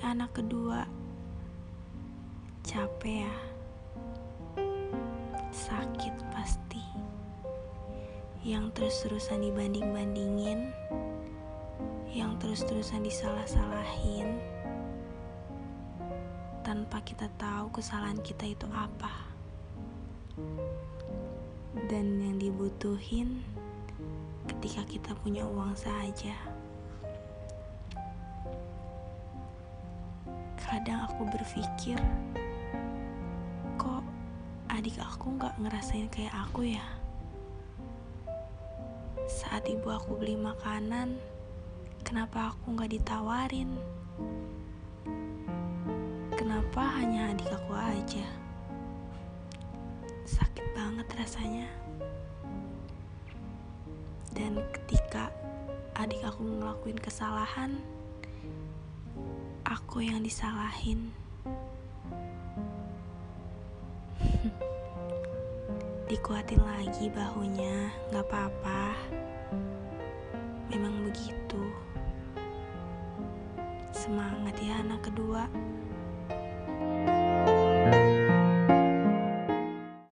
anak kedua. Capek ya. Sakit pasti. Yang terus-terusan dibanding-bandingin. Yang terus-terusan disalah-salahin. Tanpa kita tahu kesalahan kita itu apa. Dan yang dibutuhin ketika kita punya uang saja. Kadang aku berpikir, kok adik aku gak ngerasain kayak aku ya? Saat ibu aku beli makanan, kenapa aku gak ditawarin? Kenapa hanya adik aku aja? Sakit banget rasanya. Dan ketika adik aku ngelakuin kesalahan, aku yang disalahin. Dikuatin lagi bahunya, gak apa-apa. Memang begitu. Semangat ya anak kedua.